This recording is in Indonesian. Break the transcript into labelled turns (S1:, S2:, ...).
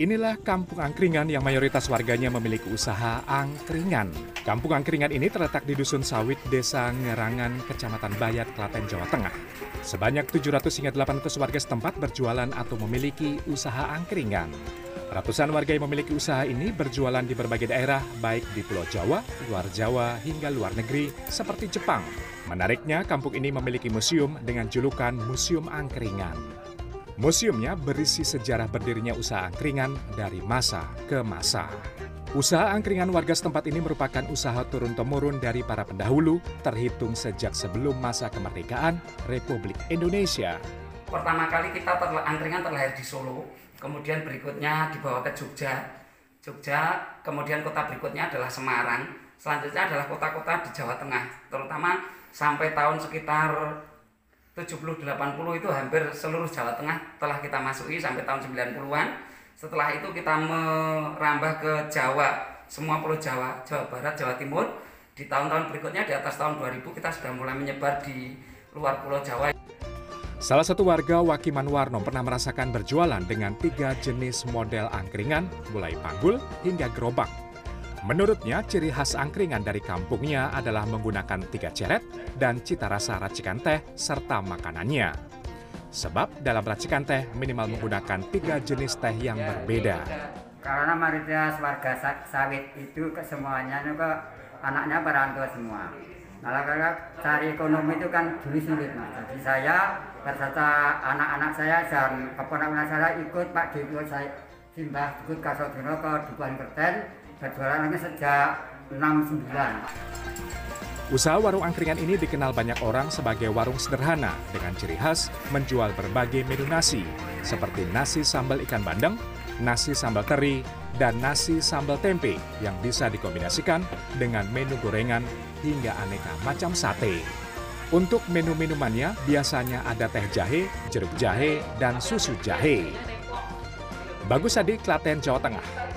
S1: Inilah Kampung Angkringan yang mayoritas warganya memiliki usaha angkringan. Kampung Angkringan ini terletak di Dusun Sawit, Desa Ngerangan, Kecamatan Bayat, Klaten, Jawa Tengah. Sebanyak 700 hingga 800 warga setempat berjualan atau memiliki usaha angkringan. Ratusan warga yang memiliki usaha ini berjualan di berbagai daerah, baik di Pulau Jawa, luar Jawa, hingga luar negeri, seperti Jepang. Menariknya, kampung ini memiliki museum dengan julukan Museum Angkringan. Museumnya berisi sejarah berdirinya usaha angkringan dari masa ke masa. Usaha angkringan warga setempat ini merupakan usaha turun-temurun dari para pendahulu, terhitung sejak sebelum masa kemerdekaan Republik Indonesia.
S2: Pertama kali kita terla angkringan terlahir di Solo, kemudian berikutnya dibawa ke Jogja. Jogja, kemudian kota berikutnya adalah Semarang, selanjutnya adalah kota-kota di Jawa Tengah, terutama sampai tahun sekitar 70-80 itu hampir seluruh Jawa Tengah telah kita masuki sampai tahun 90-an. Setelah itu kita merambah ke Jawa, semua pulau Jawa, Jawa Barat, Jawa Timur. Di tahun-tahun berikutnya di atas tahun 2000 kita sudah mulai menyebar di luar pulau Jawa.
S1: Salah satu warga Wakiman Warno pernah merasakan berjualan dengan tiga jenis model angkringan, mulai panggul hingga gerobak. Menurutnya, ciri khas angkringan dari kampungnya adalah menggunakan tiga ceret dan cita rasa racikan teh serta makanannya. Sebab dalam racikan teh minimal menggunakan tiga jenis teh yang berbeda.
S3: Karena mayoritas warga sawit itu ke semuanya itu ke anaknya perantau semua. Kalau kalau cari ekonomi itu kan dulu sulit mas. Jadi saya berserta anak-anak saya dan keponakan saya ikut Pak Dewi saya simbah ikut Kasodino ke Dukuhan Kerten lagi sejak 69.
S1: Usaha warung angkringan ini dikenal banyak orang sebagai warung sederhana dengan ciri khas menjual berbagai menu nasi seperti nasi sambal ikan bandeng, nasi sambal teri, dan nasi sambal tempe yang bisa dikombinasikan dengan menu gorengan hingga aneka macam sate. Untuk menu minumannya biasanya ada teh jahe, jeruk jahe, dan susu jahe. Bagus Adi, Klaten, Jawa Tengah.